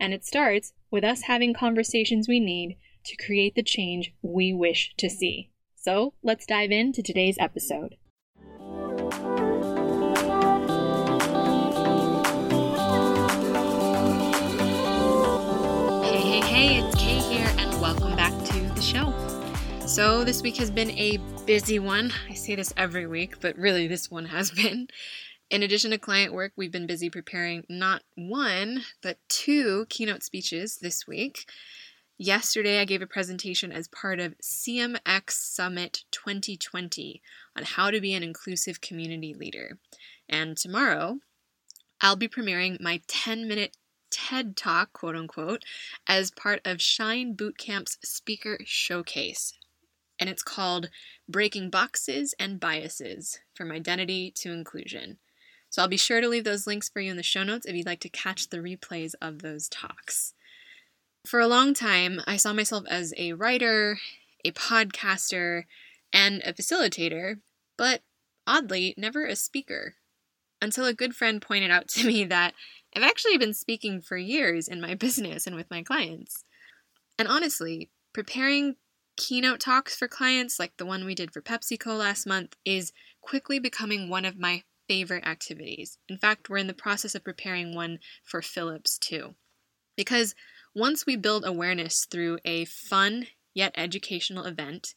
And it starts with us having conversations we need to create the change we wish to see. So let's dive into today's episode. Hey, hey, hey, it's Kay here, and welcome back to the show. So, this week has been a busy one. I say this every week, but really, this one has been. In addition to client work, we've been busy preparing not one, but two keynote speeches this week. Yesterday, I gave a presentation as part of CMX Summit 2020 on how to be an inclusive community leader. And tomorrow, I'll be premiering my 10 minute TED Talk, quote unquote, as part of Shine Bootcamp's speaker showcase. And it's called Breaking Boxes and Biases From Identity to Inclusion. So I'll be sure to leave those links for you in the show notes if you'd like to catch the replays of those talks. For a long time, I saw myself as a writer, a podcaster, and a facilitator, but oddly, never a speaker. Until a good friend pointed out to me that I've actually been speaking for years in my business and with my clients. And honestly, preparing keynote talks for clients like the one we did for PepsiCo last month is quickly becoming one of my favorite activities. In fact, we're in the process of preparing one for Philips too. Because once we build awareness through a fun yet educational event,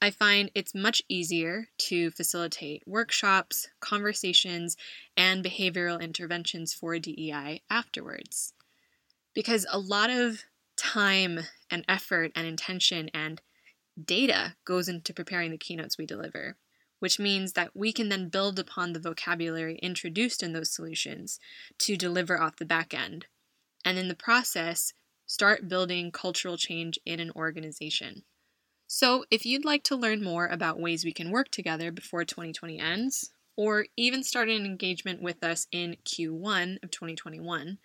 I find it's much easier to facilitate workshops, conversations, and behavioral interventions for DEI afterwards. Because a lot of time and effort and intention and data goes into preparing the keynotes we deliver which means that we can then build upon the vocabulary introduced in those solutions to deliver off the back end. And in the process, start building cultural change in an organization. So, if you'd like to learn more about ways we can work together before 2020 ends, or even start an engagement with us in Q1 of 2021,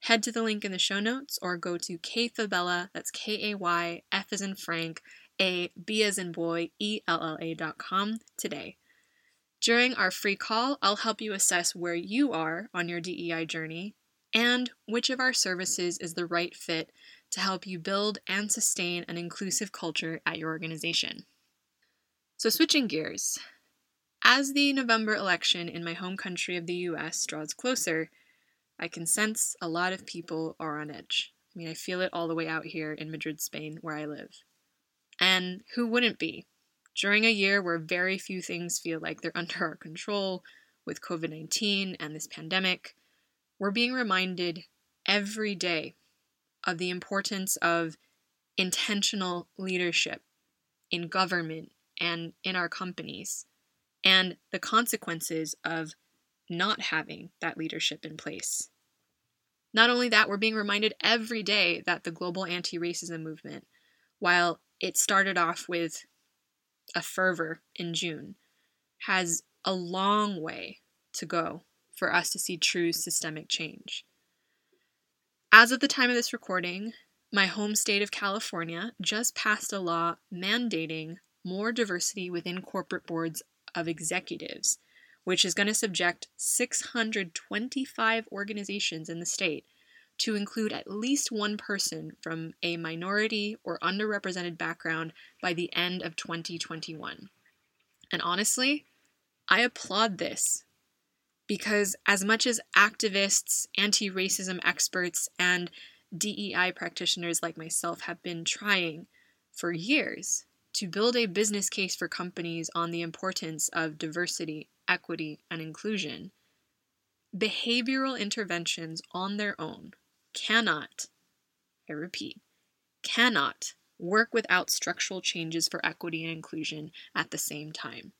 head to the link in the show notes or go to kayfabella, that's K A Y, F as in Frank, a B as in boy, E-L-L-A dot com today. During our free call, I'll help you assess where you are on your DEI journey and which of our services is the right fit to help you build and sustain an inclusive culture at your organization. So, switching gears, as the November election in my home country of the US draws closer, I can sense a lot of people are on edge. I mean, I feel it all the way out here in Madrid, Spain, where I live. And who wouldn't be? During a year where very few things feel like they're under our control with COVID 19 and this pandemic, we're being reminded every day of the importance of intentional leadership in government and in our companies, and the consequences of not having that leadership in place. Not only that, we're being reminded every day that the global anti racism movement, while it started off with a fervor in June, has a long way to go for us to see true systemic change. As of the time of this recording, my home state of California just passed a law mandating more diversity within corporate boards of executives, which is going to subject 625 organizations in the state to include at least one person from a minority or underrepresented background by the end of 2021. And honestly, I applaud this because, as much as activists, anti racism experts, and DEI practitioners like myself have been trying for years to build a business case for companies on the importance of diversity, equity, and inclusion, behavioral interventions on their own cannot, I repeat, cannot work without structural changes for equity and inclusion at the same time.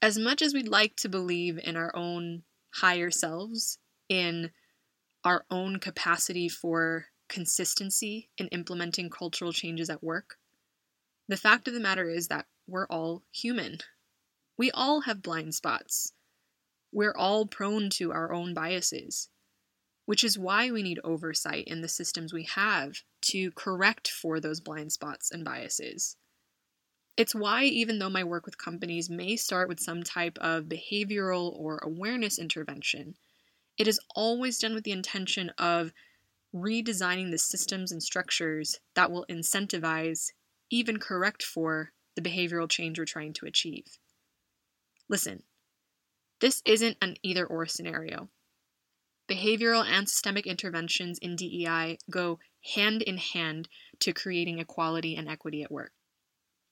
As much as we'd like to believe in our own higher selves, in our own capacity for consistency in implementing cultural changes at work, the fact of the matter is that we're all human. We all have blind spots. We're all prone to our own biases, which is why we need oversight in the systems we have to correct for those blind spots and biases. It's why, even though my work with companies may start with some type of behavioral or awareness intervention, it is always done with the intention of redesigning the systems and structures that will incentivize, even correct for, the behavioral change we're trying to achieve. Listen, this isn't an either or scenario. Behavioral and systemic interventions in DEI go hand in hand to creating equality and equity at work.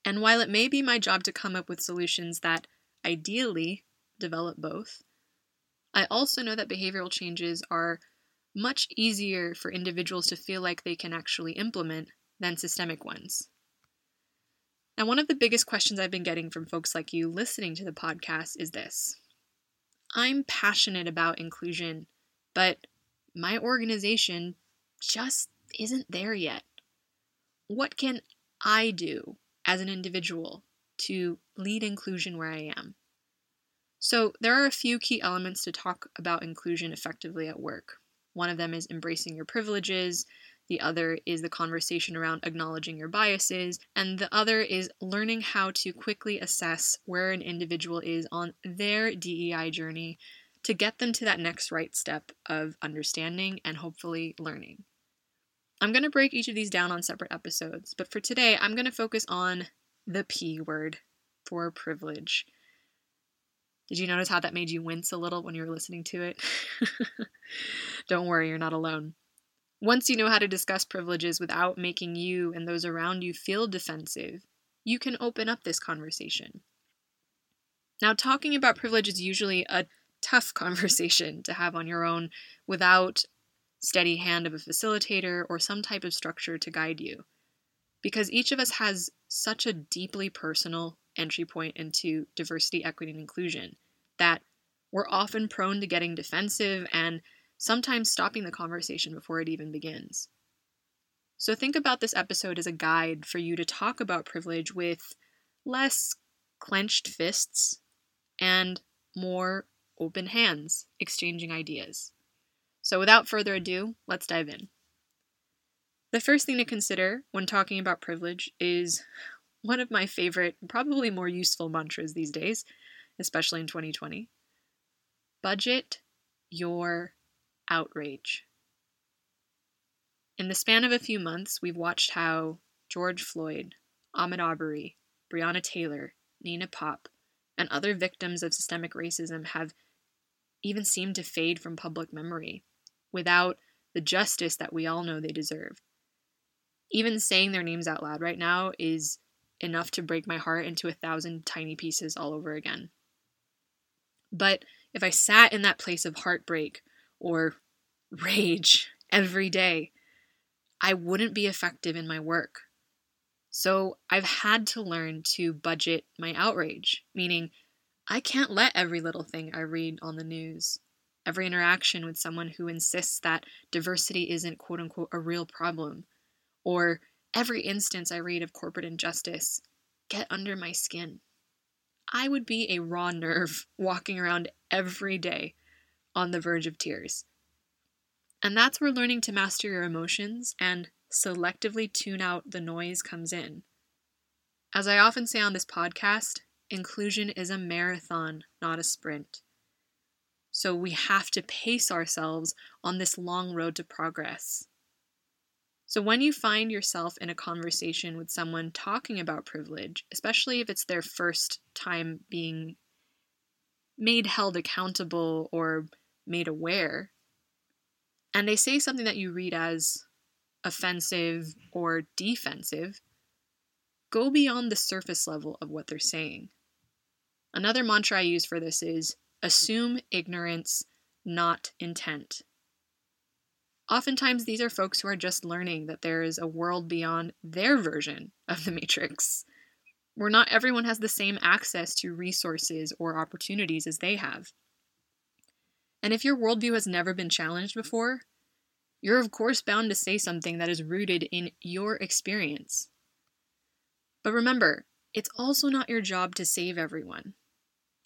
And while it may be my job to come up with solutions that ideally develop both, I also know that behavioral changes are much easier for individuals to feel like they can actually implement than systemic ones. Now, one of the biggest questions I've been getting from folks like you listening to the podcast is this I'm passionate about inclusion but my organization just isn't there yet. What can I do as an individual to lead inclusion where I am? So, there are a few key elements to talk about inclusion effectively at work. One of them is embracing your privileges, the other is the conversation around acknowledging your biases, and the other is learning how to quickly assess where an individual is on their DEI journey to get them to that next right step of understanding and hopefully learning. I'm going to break each of these down on separate episodes, but for today, I'm going to focus on the P word for privilege. Did you notice how that made you wince a little when you were listening to it? Don't worry, you're not alone. Once you know how to discuss privileges without making you and those around you feel defensive, you can open up this conversation. Now, talking about privilege is usually a tough conversation to have on your own without steady hand of a facilitator or some type of structure to guide you. Because each of us has such a deeply personal entry point into diversity, equity, and inclusion that we're often prone to getting defensive and sometimes stopping the conversation before it even begins. So think about this episode as a guide for you to talk about privilege with less clenched fists and more open hands, exchanging ideas. So, without further ado, let's dive in. The first thing to consider when talking about privilege is one of my favorite, probably more useful mantras these days, especially in 2020 budget your outrage. In the span of a few months, we've watched how George Floyd, Ahmaud Arbery, Breonna Taylor, Nina Pop, and other victims of systemic racism have even seem to fade from public memory without the justice that we all know they deserve. Even saying their names out loud right now is enough to break my heart into a thousand tiny pieces all over again. But if I sat in that place of heartbreak or rage every day, I wouldn't be effective in my work. So I've had to learn to budget my outrage, meaning I can't let every little thing I read on the news, every interaction with someone who insists that diversity isn't quote unquote a real problem, or every instance I read of corporate injustice get under my skin. I would be a raw nerve walking around every day on the verge of tears. And that's where learning to master your emotions and selectively tune out the noise comes in. As I often say on this podcast, inclusion is a marathon, not a sprint. So we have to pace ourselves on this long road to progress. So when you find yourself in a conversation with someone talking about privilege, especially if it's their first time being made held accountable or made aware, and they say something that you read as offensive or defensive, go beyond the surface level of what they're saying. Another mantra I use for this is assume ignorance, not intent. Oftentimes, these are folks who are just learning that there is a world beyond their version of the Matrix, where not everyone has the same access to resources or opportunities as they have. And if your worldview has never been challenged before, you're of course bound to say something that is rooted in your experience. But remember, it's also not your job to save everyone.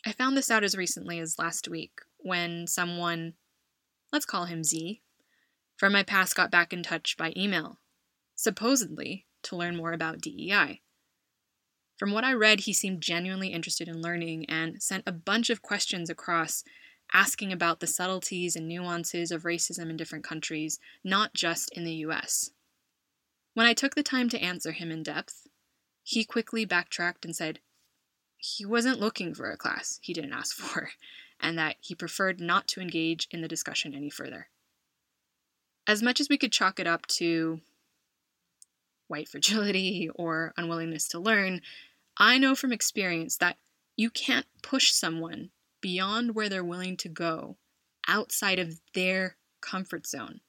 I found this out as recently as last week when someone, let's call him Z, from my past got back in touch by email, supposedly to learn more about DEI. From what I read, he seemed genuinely interested in learning and sent a bunch of questions across asking about the subtleties and nuances of racism in different countries, not just in the US. When I took the time to answer him in depth, he quickly backtracked and said he wasn't looking for a class he didn't ask for, and that he preferred not to engage in the discussion any further as much as we could chalk it up to white fragility or unwillingness to learn, I know from experience that you can't push someone beyond where they're willing to go outside of their comfort zone.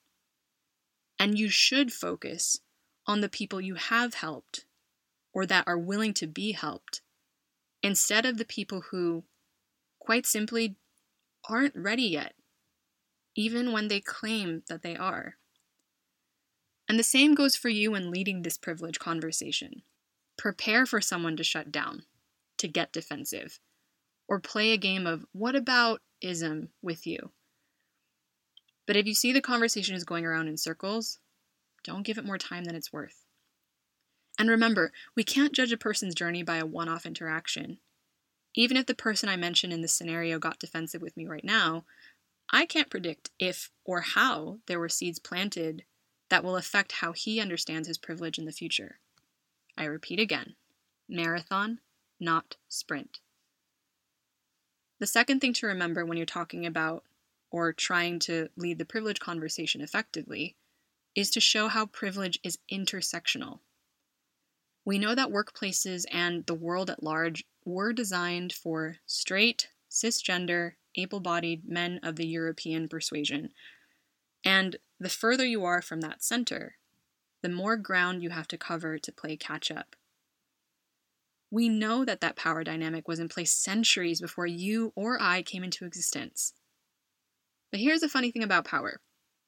And you should focus on the people you have helped or that are willing to be helped instead of the people who, quite simply, aren't ready yet even when they claim that they are. And the same goes for you in leading this privilege conversation. Prepare for someone to shut down, to get defensive, or play a game of what about ism with you. But if you see the conversation is going around in circles, don't give it more time than it's worth. And remember, we can't judge a person's journey by a one off interaction. Even if the person I mentioned in this scenario got defensive with me right now, I can't predict if or how there were seeds planted that will affect how he understands his privilege in the future. I repeat again marathon, not sprint. The second thing to remember when you're talking about or trying to lead the privilege conversation effectively is to show how privilege is intersectional. We know that workplaces and the world at large were designed for straight, cisgender, able bodied men of the European persuasion. And the further you are from that center, the more ground you have to cover to play catch up. We know that that power dynamic was in place centuries before you or I came into existence. But here's the funny thing about power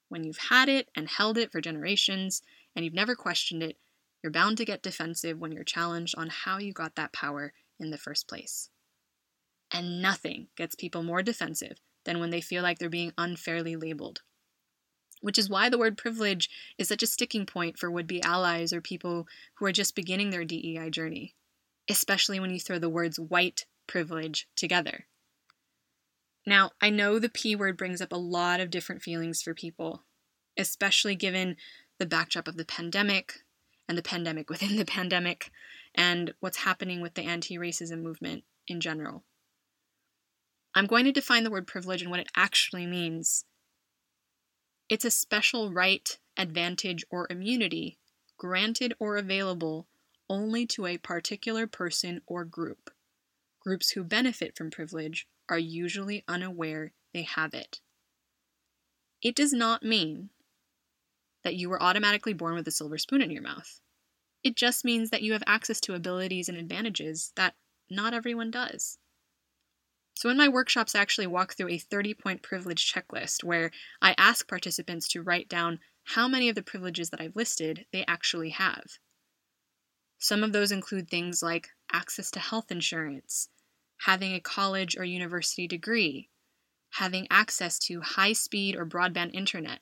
when you've had it and held it for generations and you've never questioned it, you're bound to get defensive when you're challenged on how you got that power in the first place. And nothing gets people more defensive than when they feel like they're being unfairly labeled. Which is why the word privilege is such a sticking point for would be allies or people who are just beginning their DEI journey, especially when you throw the words white privilege together. Now, I know the P word brings up a lot of different feelings for people, especially given the backdrop of the pandemic and the pandemic within the pandemic and what's happening with the anti racism movement in general. I'm going to define the word privilege and what it actually means. It's a special right, advantage, or immunity granted or available only to a particular person or group. Groups who benefit from privilege are usually unaware they have it. It does not mean that you were automatically born with a silver spoon in your mouth. It just means that you have access to abilities and advantages that not everyone does. So in my workshops, I actually walk through a 30 point privilege checklist where I ask participants to write down how many of the privileges that I've listed they actually have. Some of those include things like access to health insurance, having a college or university degree, having access to high speed or broadband internet,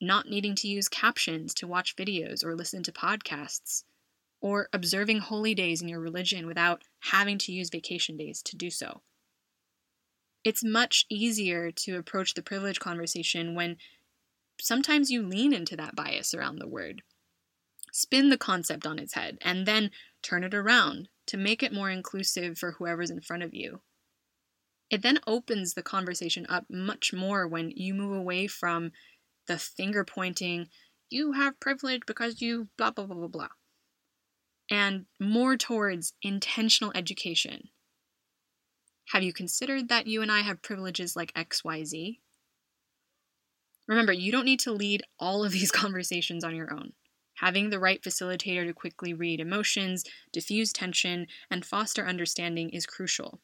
not needing to use captions to watch videos or listen to podcasts, or observing holy days in your religion without having to use vacation days to do so it's much easier to approach the privilege conversation when sometimes you lean into that bias around the word. Spin the concept on its head and then turn it around to make it more inclusive for whoever's in front of you. It then opens the conversation up much more when you move away from the finger pointing, you have privilege because you blah, blah, blah, blah, blah. and more towards intentional education. Have you considered that you and I have privileges like XYZ? Remember, you don't need to lead all of these conversations on your own. Having the right facilitator to quickly read emotions, diffuse tension, and foster understanding is crucial.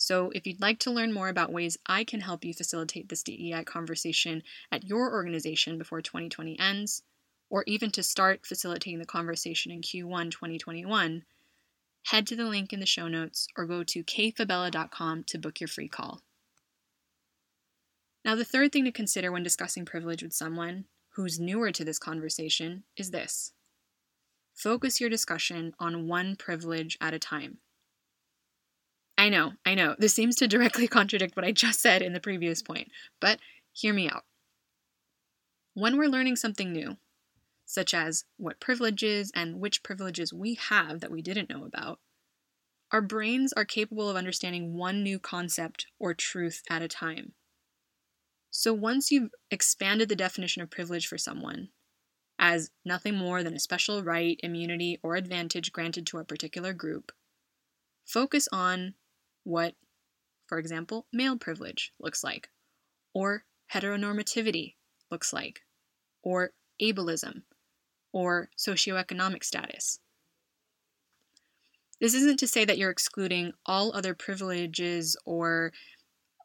So, if you'd like to learn more about ways I can help you facilitate this DEI conversation at your organization before 2020 ends, or even to start facilitating the conversation in Q1 2021, head to the link in the show notes or go to kayfabella.com to book your free call. Now, the third thing to consider when discussing privilege with someone who's newer to this conversation is this focus your discussion on one privilege at a time. I know, I know, this seems to directly contradict what I just said in the previous point, but hear me out. When we're learning something new, such as what privileges and which privileges we have that we didn't know about, our brains are capable of understanding one new concept or truth at a time. So once you've expanded the definition of privilege for someone as nothing more than a special right, immunity, or advantage granted to a particular group, focus on what, for example, male privilege looks like, or heteronormativity looks like, or ableism, or socioeconomic status. This isn't to say that you're excluding all other privileges or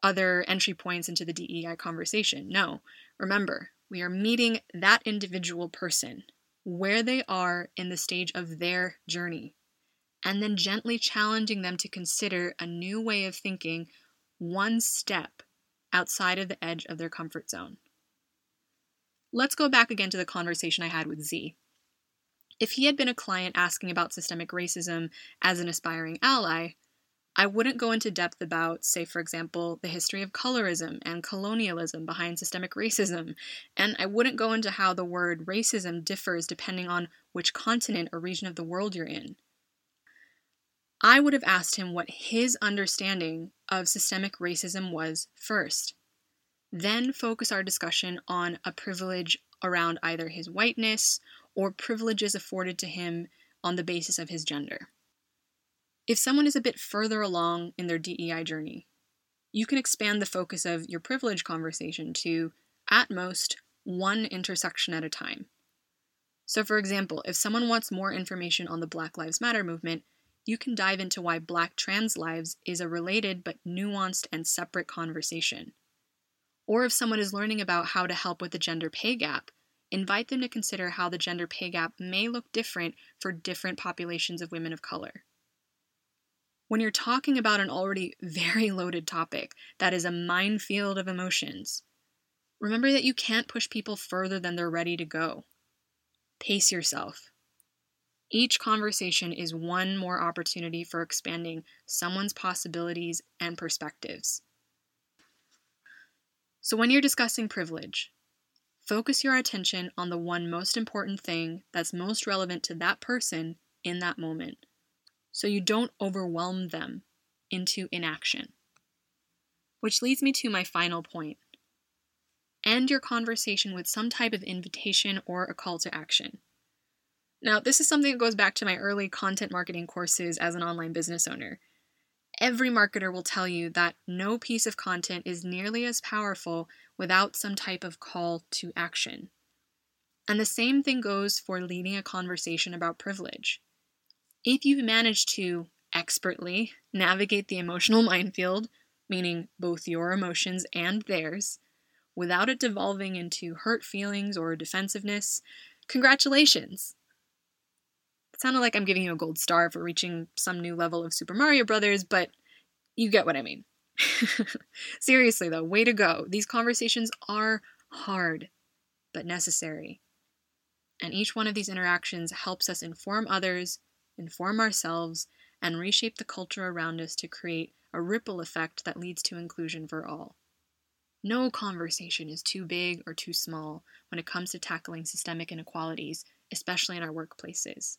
other entry points into the DEI conversation. No, remember, we are meeting that individual person where they are in the stage of their journey, and then gently challenging them to consider a new way of thinking one step outside of the edge of their comfort zone. Let's go back again to the conversation I had with Z. If he had been a client asking about systemic racism as an aspiring ally, I wouldn't go into depth about, say, for example, the history of colorism and colonialism behind systemic racism, and I wouldn't go into how the word racism differs depending on which continent or region of the world you're in. I would have asked him what his understanding of systemic racism was first. Then focus our discussion on a privilege around either his whiteness or privileges afforded to him on the basis of his gender. If someone is a bit further along in their DEI journey, you can expand the focus of your privilege conversation to, at most, one intersection at a time. So, for example, if someone wants more information on the Black Lives Matter movement, you can dive into why Black trans lives is a related but nuanced and separate conversation. Or if someone is learning about how to help with the gender pay gap, invite them to consider how the gender pay gap may look different for different populations of women of color when you're talking about an already very loaded topic that is a minefield of emotions, remember that you can't push people further than they're ready to go. Pace yourself. Each conversation is one more opportunity for expanding someone's possibilities and perspectives. So, when you're discussing privilege, focus your attention on the one most important thing that's most relevant to that person in that moment so you don't overwhelm them into inaction. Which leads me to my final point. End your conversation with some type of invitation or a call to action. Now, this is something that goes back to my early content marketing courses as an online business owner. Every marketer will tell you that no piece of content is nearly as powerful without some type of call to action. And the same thing goes for leading a conversation about privilege. If you've managed to expertly navigate the emotional minefield, meaning both your emotions and theirs, without it devolving into hurt feelings or defensiveness, congratulations! It sounded like I'm giving you a gold star for reaching some new level of Super Mario Brothers, but you get what I mean. Seriously, though, way to go. These conversations are hard, but necessary. And each one of these interactions helps us inform others inform ourselves, and reshape the culture around us to create a ripple effect that leads to inclusion for all. No conversation is too big or too small when it comes to tackling systemic inequalities, especially in our workplaces.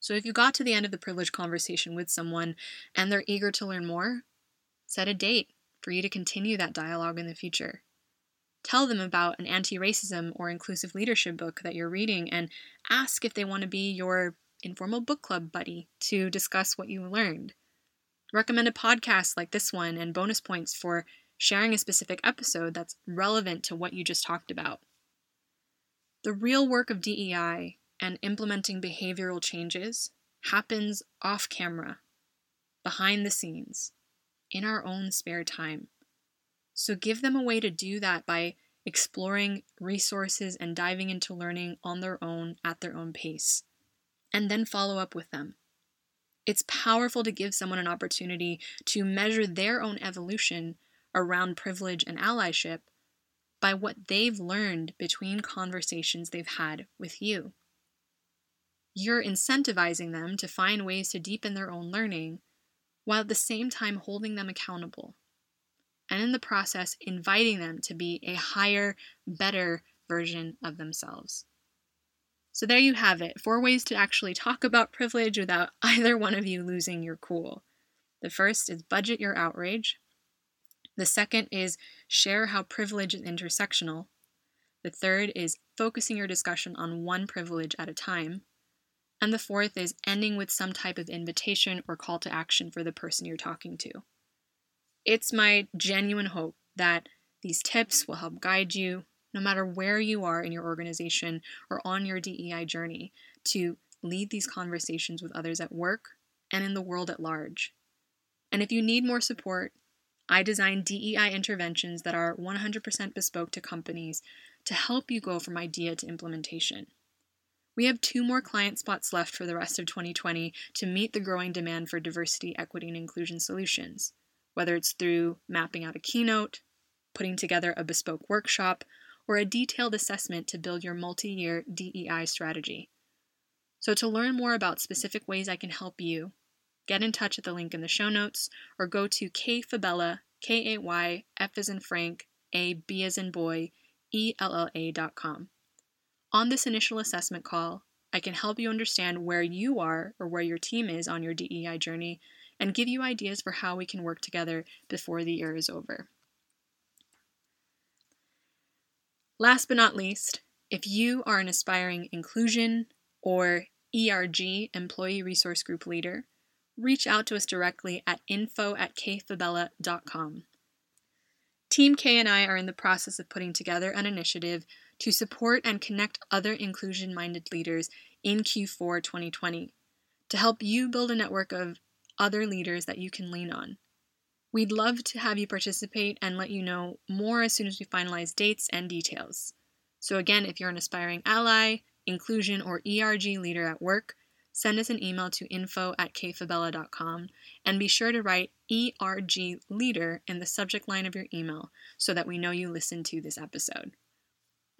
So, if you got to the end of the privilege conversation with someone and they're eager to learn more, set a date for you to continue that dialogue in the future. Tell them about an anti racism or inclusive leadership book that you're reading and ask if they want to be your informal book club buddy to discuss what you learned. Recommend a podcast like this one and bonus points for sharing a specific episode that's relevant to what you just talked about. The real work of DEI and implementing behavioral changes happens off camera, behind the scenes, in our own spare time. So give them a way to do that by exploring resources and diving into learning on their own at their own pace, and then follow up with them. It's powerful to give someone an opportunity to measure their own evolution around privilege and allyship by what they've learned between conversations they've had with you. You're incentivizing them to find ways to deepen their own learning while at the same time holding them accountable. And in the process, inviting them to be a higher, better version of themselves. So there you have it four ways to actually talk about privilege without either one of you losing your cool. The first is budget your outrage. The second is share how privilege is intersectional. The third is focusing your discussion on one privilege at a time. And the fourth is ending with some type of invitation or call to action for the person you're talking to. It's my genuine hope that these tips will help guide you, no matter where you are in your organization or on your DEI journey, to lead these conversations with others at work and in the world at large. And if you need more support, I design DEI interventions that are 100% bespoke to companies to help you go from idea to implementation. We have two more client spots left for the rest of 2020 to meet the growing demand for diversity, equity, and inclusion solutions, whether it's through mapping out a keynote, putting together a bespoke workshop, or a detailed assessment to build your multi year DEI strategy. So, to learn more about specific ways I can help you, get in touch at the link in the show notes or go to kayfabella, K A Y, F as in Frank, A B as in boy, E L L A.com. On this initial assessment call, I can help you understand where you are or where your team is on your DEI journey and give you ideas for how we can work together before the year is over. Last but not least, if you are an aspiring inclusion or ERG employee resource group leader, reach out to us directly at info at kayfabella.com. Team K and I are in the process of putting together an initiative to support and connect other inclusion minded leaders in Q4 2020 to help you build a network of other leaders that you can lean on. We'd love to have you participate and let you know more as soon as we finalize dates and details. So, again, if you're an aspiring ally, inclusion, or ERG leader at work, send us an email to info at kayfabella.com and be sure to write ERG leader in the subject line of your email so that we know you listened to this episode.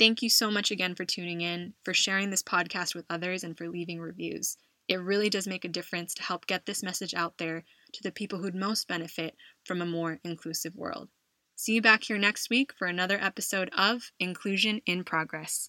Thank you so much again for tuning in, for sharing this podcast with others, and for leaving reviews. It really does make a difference to help get this message out there to the people who'd most benefit from a more inclusive world. See you back here next week for another episode of Inclusion in Progress.